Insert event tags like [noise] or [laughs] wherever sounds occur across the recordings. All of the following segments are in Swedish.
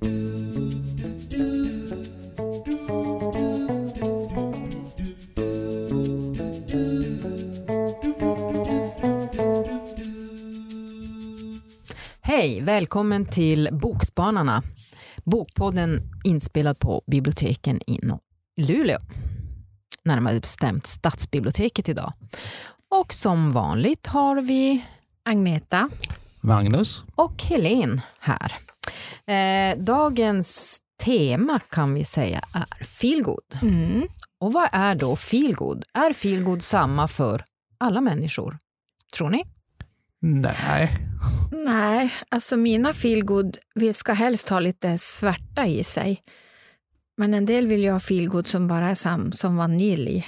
Hej, välkommen till Bokspanarna. Bokpodden inspelad på biblioteken i Luleå. Närmare bestämt Stadsbiblioteket idag. Och som vanligt har vi Agneta. Magnus. och Helen här. Eh, dagens tema kan vi säga är feelgood. Mm. Och vad är då feelgood? Är feelgood samma för alla människor? Tror ni? Nej. Nej, alltså mina feelgood vi ska helst ha lite svärta i sig. Men en del vill ju ha feelgood som bara är sam, som vanilj.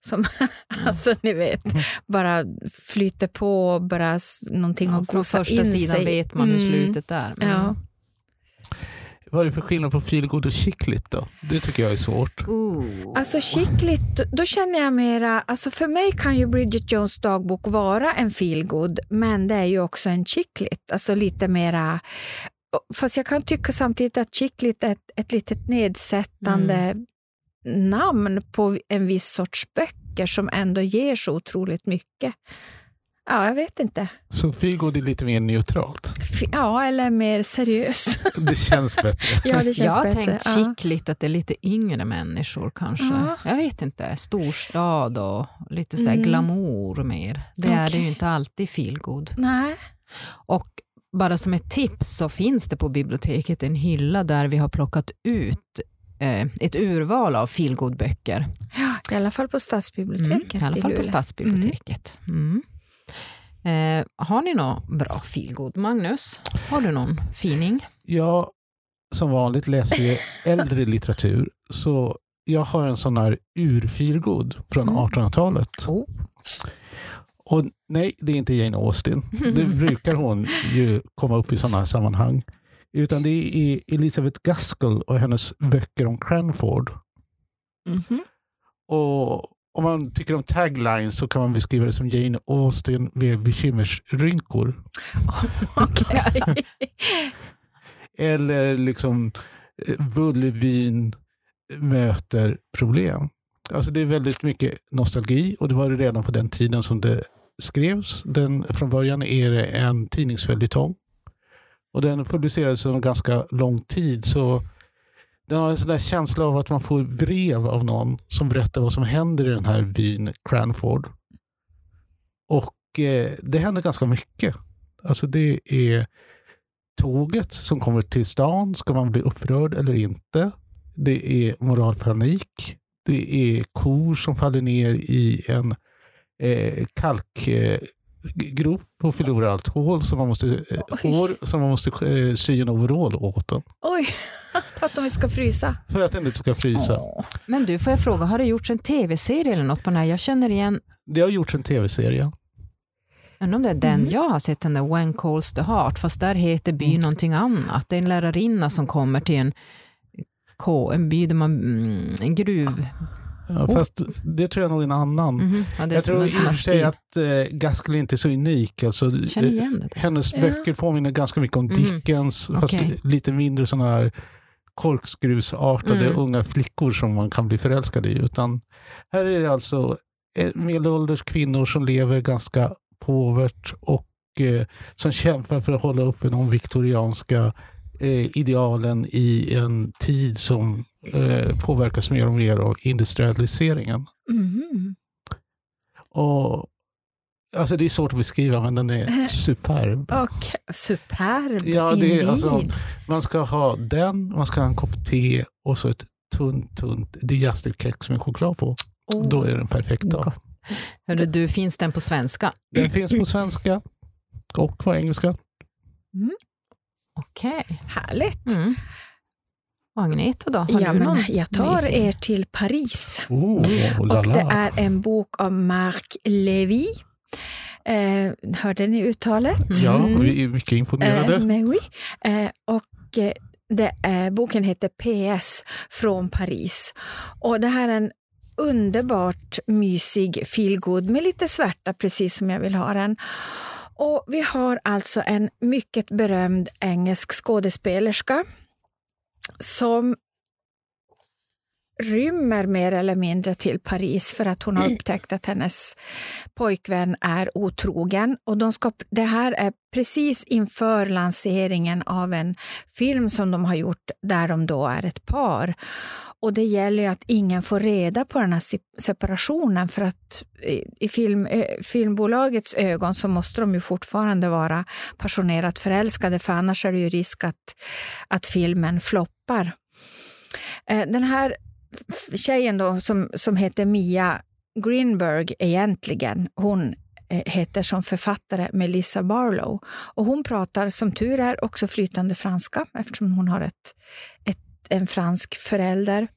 Som, [laughs] alltså ni vet, bara flyter på, bara någonting Ja, att från gosa första in sidan sig. vet man hur Mm. slutet är. Mm. Ja. Vad är det för skillnad på feelgood och chickligt då? Det tycker jag är svårt. Ooh. Alltså chickligt, då känner jag mera, alltså för mig kan ju Bridget Jones dagbok vara en feelgood, men det är ju också en chickligt, alltså lite mera Fast jag kan tycka samtidigt att chickligt är ett, ett litet nedsättande Mm. namn på en viss sorts böcker som ändå ger så otroligt mycket. Ja, jag vet inte. Så feelgood är lite mer neutralt. F- Ja, eller mer seriöst. [laughs] Det känns bättre. ja, det känns jag har bättre. tänkt ja. chickligt att det är lite yngre människor kanske. Ja. Jag vet inte, storstad och lite så här Mm. glamour mer. Det är det ju inte alltid feelgood. Nej. Och bara som ett tips så finns det på biblioteket en hylla där vi har plockat ut eh, ett urval av feelgood-böcker. Ja, I alla fall på Stadsbiblioteket Mm, I alla i fall på Luleå. Stadsbiblioteket. Mm. Eh, har ni någon bra feelgood? Magnus, har du någon fining? Jag som vanligt läser ju [laughs] äldre litteratur. Så jag har en sån här urfeelgood från Mm. 1800-talet. Oh. Och nej, det är inte Jane Austen. Det [laughs] brukar hon ju komma upp i sådana här sammanhang. Utan det är Elizabeth Gaskell och hennes böcker om Cranford. Mhm. Och om man tycker om taglines så kan man beskriva det som Jane Austen med bekymmersrynkor. [laughs] Okej. Eller liksom eh, Vulvin möter problem. Alltså det är väldigt mycket nostalgi och det var det redan på den tiden som det skrevs. Den, från början är det en tidningsföljetong. Och den publicerades under ganska lång tid. Så den har en sån där känsla av att man får brev av någon som berättar vad som händer i den här byn Cranford. Och eh, det händer ganska mycket. Alltså det är tåget som kommer till stan. Ska man bli upprörd eller inte? Det är moralpanik. Det är kor som faller ner i en eh, eh kalkgrop och förlorar allt hår som man måste, eh, Oj. hår som man måste eh, sy en overall åt den. Oj, [laughs] för att de ska frysa. För att den inte ska frysa. Men du, får jag fråga, har det gjorts en tv-serie eller något på den här? Jag känner igen, Det har gjorts en tv-serie. undrar om det är den Mhm. jag har sett, den där When Calls the Heart, fast där heter byn Mm. någonting annat. Det är en lärarinna som kommer till en, K- en by där man, mm, en gruv... Ja, fast det tror jag nog är en annan. Mhm. Ja, det är jag tror i och för sig att eh, Gaskell inte är så unik. Alltså, eh, hennes Ja. böcker påminner ganska mycket om Mhm. Dickens, fast Okej. lite mindre sådana här korkskruvsartade Mm. unga flickor som man kan bli förälskad i. Utan här är det alltså eh, medelålders kvinnor som lever ganska påvert och eh, som kämpar för att hålla uppe de viktorianska eh, idealen i en tid som eh, påverkas mer och mer av industrialiseringen. Mhm. Och, alltså det är svårt att beskriva men den är [laughs] superb. Okej, superb. Ja, det är alltså- Man ska ha den, man ska ha en kopp te och så ett tunt, tunt digestive-kex med choklad på. Oh. Då är den perfekt. Hörru, du, finns den på svenska? Den finns på svenska och på engelska. Okej. Härligt. Mm. Och Agneta då? Har Ja, du någon men jag tar mysig? er till Paris. Oh, la Och det är en bok av Marc Levy. Eh, hörde ni uttalet? Ja, Mm. vi är mycket imponerade. Eh, mais oui. eh, och eh, det är, boken heter PS från Paris. Och det här är en underbart mysig feelgood med lite svärta precis som jag vill ha den. Och vi har alltså en mycket berömd engelsk skådespelerska som rymmer mer eller mindre till Paris för att hon har upptäckt att hennes pojkvän är otrogen. Och de ska, det här är precis inför lanseringen av en film som de har gjort där de då är ett par. Och det gäller ju att ingen får reda på den här separationen för att i film, filmbolagets ögon så måste de ju fortfarande vara passionerat förälskade för annars är det ju risk att, att filmen floppar. Eh, den här tjejen då som, som heter Mia Greenberg egentligen, hon eh, heter som författare Melissa Barlow. Och hon pratar som tur är också flytande franska eftersom hon har ett, ett en fransk förälder.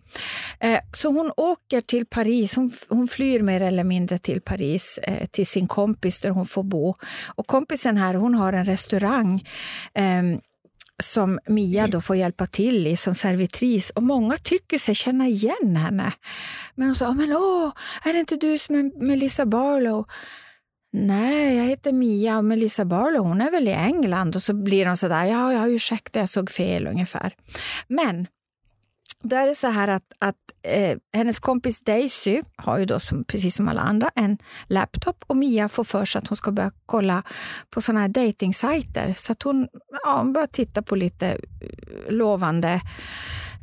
Eh, så hon åker till Paris, hon, hon flyr mer eller mindre till Paris eh, till sin kompis där hon får bo. Och kompisen här hon har en restaurang ehm, som Mia då får hjälpa till i som servitris och många tycker sig känna igen henne. Men hon sa, men åh, är det inte du som är Melissa Barlow? Nej, jag heter Mia och Melissa Barlow hon är väl i England? Och så blir de sådär, ja, ja ursäkta, jag såg fel ungefär. Men då är det så här att, att eh, hennes kompis Daisy har ju då som, precis som alla andra en laptop och Mia får för sig att hon ska börja kolla på sådana här datingsajter. Så att hon ja, börjar titta på lite eh, lovande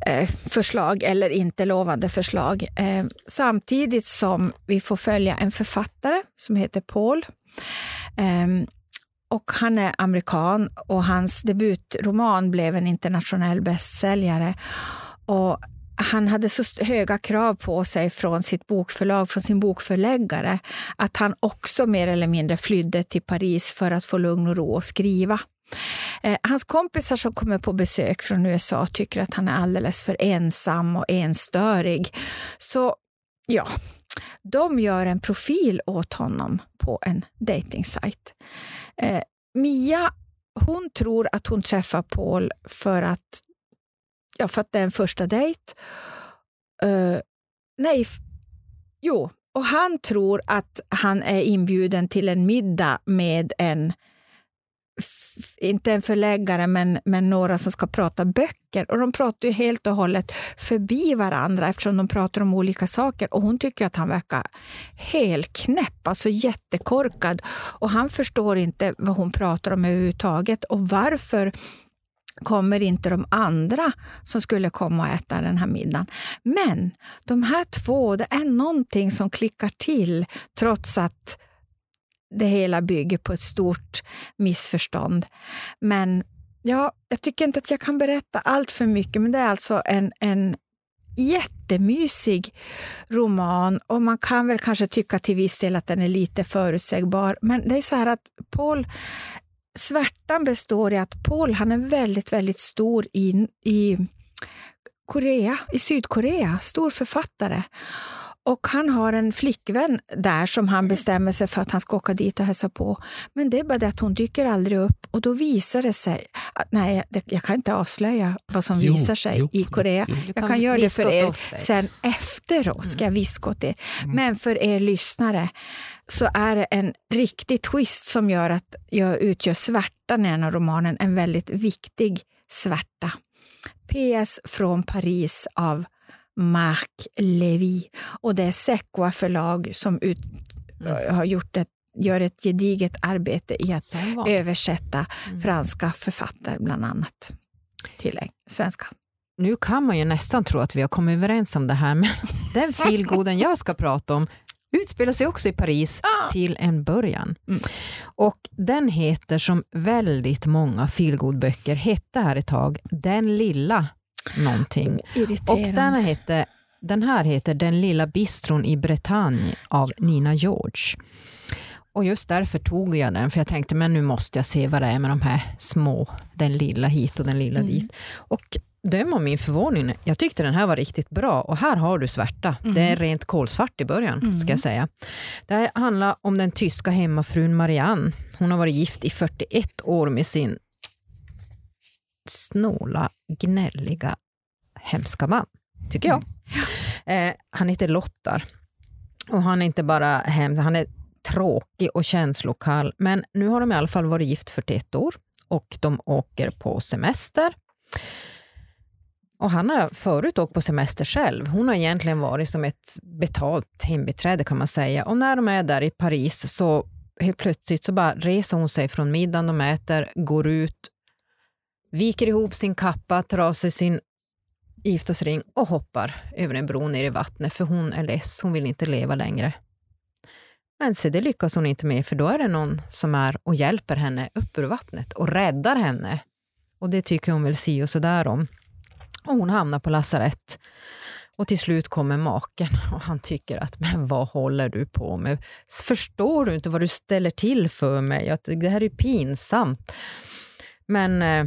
eh, förslag eller inte lovande förslag. Eh, samtidigt som vi får följa en författare som heter Paul. Ehm, och han är amerikan och hans debutroman blev en internationell bästsäljare. Och han hade så höga krav på sig från sitt bokförlag, från sin bokförläggare, att han också mer eller mindre flydde till Paris för att få lugn och ro och skriva. Eh, hans kompisar som kommer på besök från USA tycker att han är alldeles för ensam och enstörig. Så ja, de gör en profil åt honom på en dejtingsajt. Eh, Mia hon tror att hon träffar Paul för att ja, för att det är en första dejt. Uh, nej, jo, och han tror att han är inbjuden till en middag med en inte en förläggare, men, men några som ska prata böcker. Och De pratar ju helt och hållet förbi varandra eftersom de pratar om olika saker. Och Hon tycker att han verkar helt knäpp, alltså jättekorkad. Och Han förstår inte vad hon pratar om överhuvudtaget och varför kommer inte de andra som skulle komma och äta den här middagen. Men de här två, det är någonting som klickar till trots att det hela bygger på ett stort missförstånd. Men ja, jag tycker inte att jag kan berätta allt för mycket, men det är alltså en, en jättemysig roman och man kan väl kanske tycka till viss del att den är lite förutsägbar. Men det är så här att Paul svärtan består i att Paul han är väldigt, väldigt stor i, i Korea, i Sydkorea, stor författare. Och han har en flickvän där som han bestämmer sig för att han ska åka dit och hälsa på. Men det är bara det att hon dyker aldrig upp och då visar det sig att nej, jag kan inte avslöja vad som jo, visar sig jo, i Korea. Jo, jag kan, kan göra det för er sen efteråt, ska jag viska åt er. Mm. Men för er lyssnare så är det en riktig twist som gör att jag utgör svärtan i den här romanen, en väldigt viktig svärta. PS från Paris av Marc Levy. Och det är Sequa förlag som ut, mm. har gjort ett, gör ett gediget arbete i att översätta mm. franska författare bland annat till svenska. Nu kan man ju nästan tro att vi har kommit överens om det här, men [laughs] den feelgooden jag ska prata om utspelar sig också i Paris ah. till en början. Mm. Och den heter, som väldigt många feelgood-böcker hette här ett tag, Den lilla någonting. Och den, hette, den här heter Den lilla bistron i Bretagne av Nina George. Och just därför tog jag den, för jag tänkte men nu måste jag se vad det är med de här små, den lilla hit och den lilla mm. dit. Och döm om min förvåning, jag tyckte den här var riktigt bra och här har du svärta. Mm. Det är rent kolsvart i början, mm. ska jag säga. Det här handlar om den tyska hemmafrun Marianne. Hon har varit gift i 41 år med sin snåla, gnälliga, hemska man, tycker jag. Mm. Eh, han heter Lottar. Och han är inte bara hemsk, han är tråkig och känslokall. Men nu har de i alla fall varit gift 41 år och de åker på semester. Och han har förut åkt på semester själv. Hon har egentligen varit som ett betalt hembiträde kan man säga. Och när de är där i Paris så helt plötsligt så bara reser hon sig från middagen de äter, går ut, viker ihop sin kappa, tar av sig sin giftasring och hoppar över en bro ner i vattnet för hon är less, hon vill inte leva längre. Men se, det lyckas hon inte med för då är det någon som är och hjälper henne upp ur vattnet och räddar henne. Och det tycker hon väl si och sådär om. Och hon hamnar på lasarett. Och till slut kommer maken [laughs] och han tycker att men vad håller du på med? Förstår du inte vad du ställer till för mig? Att det här är pinsamt. Men eh,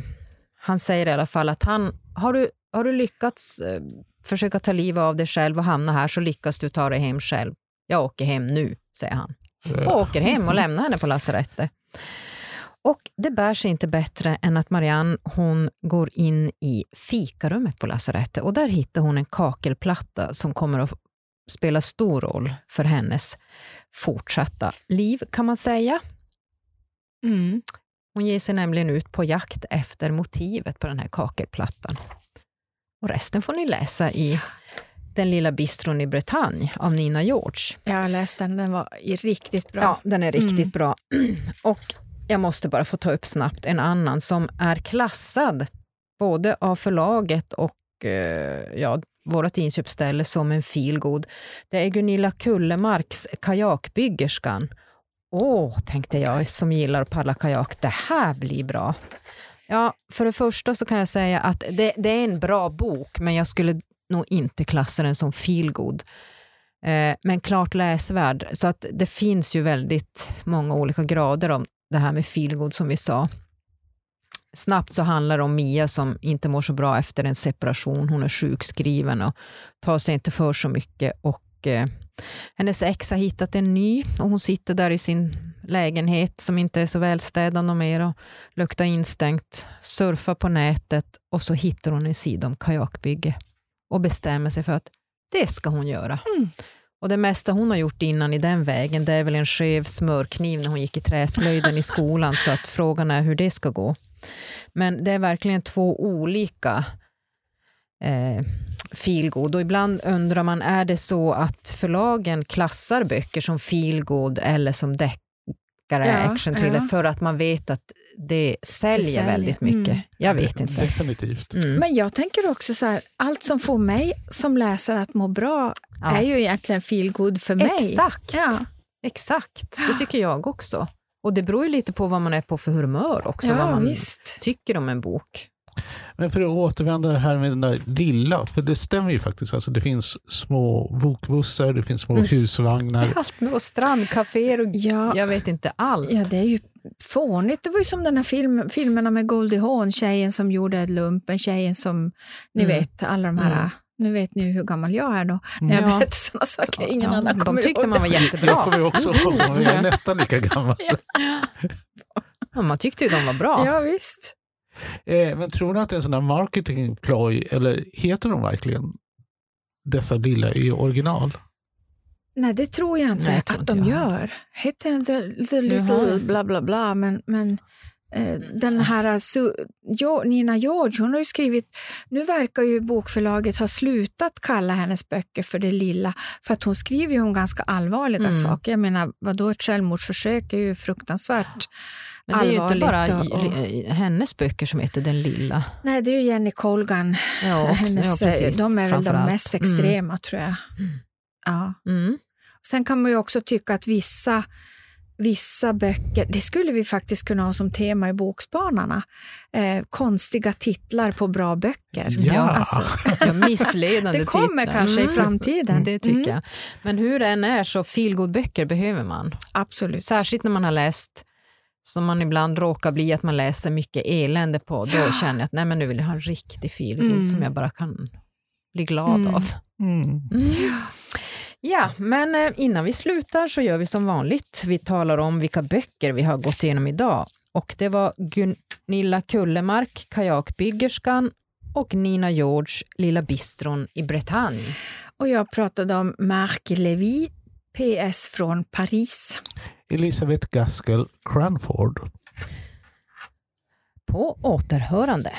han säger i alla fall att han, har du, har du lyckats eh, försöka ta livet av dig själv och hamna här så lyckas du ta dig hem själv. Jag åker hem nu, säger han. Och åker hem och lämnar henne på lasarettet. Och det bär sig inte bättre än att Marianne hon går in i fikarummet på lasarettet och där hittar hon en kakelplatta som kommer att spela stor roll för hennes fortsatta liv, kan man säga. Mm. Hon ger sig nämligen ut på jakt efter motivet på den här kakelplattan. Och resten får ni läsa i Den lilla bistron i Bretagne av Nina George. Jag har läst den, den var riktigt bra. Ja, den är riktigt Mm. bra. [clears throat] Och jag måste bara få ta upp snabbt en annan som är klassad både av förlaget och eh, ja, vårt inköpsställe som en feelgood. Det är Gunilla Kullemarks Kajakbyggerskan. Åh, tänkte jag som gillar att paddla kajak, det här blir bra. Ja, för det första så kan jag säga att det, det är en bra bok, men jag skulle nog inte klassa den som feelgood. Eh, men klart läsvärd, så att det finns ju väldigt många olika grader om det här med feelgood som vi sa. Snabbt så handlar det om Mia som inte mår så bra efter en separation. Hon är sjukskriven och tar sig inte för så mycket. Och, eh, hennes ex har hittat en ny och hon sitter där i sin lägenhet som inte är så välstädad och mer och luktar instängt, surfar på nätet och så hittar hon en sida om kajakbygge och bestämmer sig för att det ska hon göra. Mm. Och det mesta hon har gjort innan i den vägen, det är väl en skev smörkniv när hon gick i träslöjden i skolan, så att frågan är hur det ska gå. Men det är verkligen två olika eh, feelgood och ibland undrar man, är det så att förlagen klassar böcker som feelgood eller som deckare, Ja, action thriller, ja. för att man vet att det säljer, säljer, väldigt mycket? mm. Jag vet inte. Definitivt. Mm. Men jag tänker också så här, allt som får mig som läsare att må bra Ja. är ju egentligen feel good för mig. Exakt. Ja. Exakt, det tycker jag också. Och det beror ju lite på vad man är på för humör också, vad man visst. tycker om en bok. Men för att återvända det här med den där lilla, för det stämmer ju faktiskt. Alltså det finns små bokbussar, det finns små Mm. husvagnar. [laughs] Allt med och strandcaféer och Ja, jag vet inte allt. ja, det är ju fånigt. Det var ju som den här film, filmerna med Goldie Hawn, tjejen som gjorde lumpen, tjejen som, ni Mm. vet, alla de här, Mm. nu vet ni hur gammal jag är då, när jag Ja. berättar sådana saker. Ingen Ja, annan de kommer tyckte ihåg man var [laughs] det. Jag jättebra. kommer ju också ihåg, jag är nästan lika gammal. Ja, man tyckte ju de var bra. Ja, visst. Eh, men tror ni att det är en sån här marketing ploy, eller heter de verkligen dessa lilla i original? Nej, det tror jag inte Nej, jag tror att inte de jag. gör. Heter The, the Jaha. Little bla bla bla, men, men den här Su- jo, Nina George, hon har ju skrivit, nu verkar ju bokförlaget ha slutat kalla hennes böcker för det lilla, för att hon skriver ju om ganska allvarliga Mm. saker. Jag menar, vadå, ett självmordsförsök är ju fruktansvärt Men det är ju inte bara och- i- hennes böcker som heter Den lilla. Nej, det är ju Jenny Colgan. Ja, också, hennes, ja, eh, precis, de är väl de mest Mm. extrema, tror jag. Ja. Mm. Sen kan man ju också tycka att vissa, vissa böcker, det skulle vi faktiskt kunna ha som tema i Bokspanarna, eh, konstiga titlar på bra böcker. Ja. Alltså, [laughs] Ja, missledande det kommer titlar. kanske i Mm. framtiden. Det tycker Mm, jag. Men hur det än är så feelgood-böcker behöver man. Absolut. Särskilt när man har läst, som man ibland råkar bli, att man läser mycket elände på. Då känner jag att nej, men nu vill jag ha en riktig feelgood Mm. som jag bara kan bli glad Mm. av. Ja, men eh, innan vi slutar så gör vi som vanligt. Vi talar om vilka böcker vi har gått igenom idag. Och det var Gunilla Kullemark, Kajakbyggerskan och Nina George, Lilla bistron i Bretagne. Och jag pratade om Marc Levy, PS från Paris. Elisabeth Gaskell Cranford. På återhörande.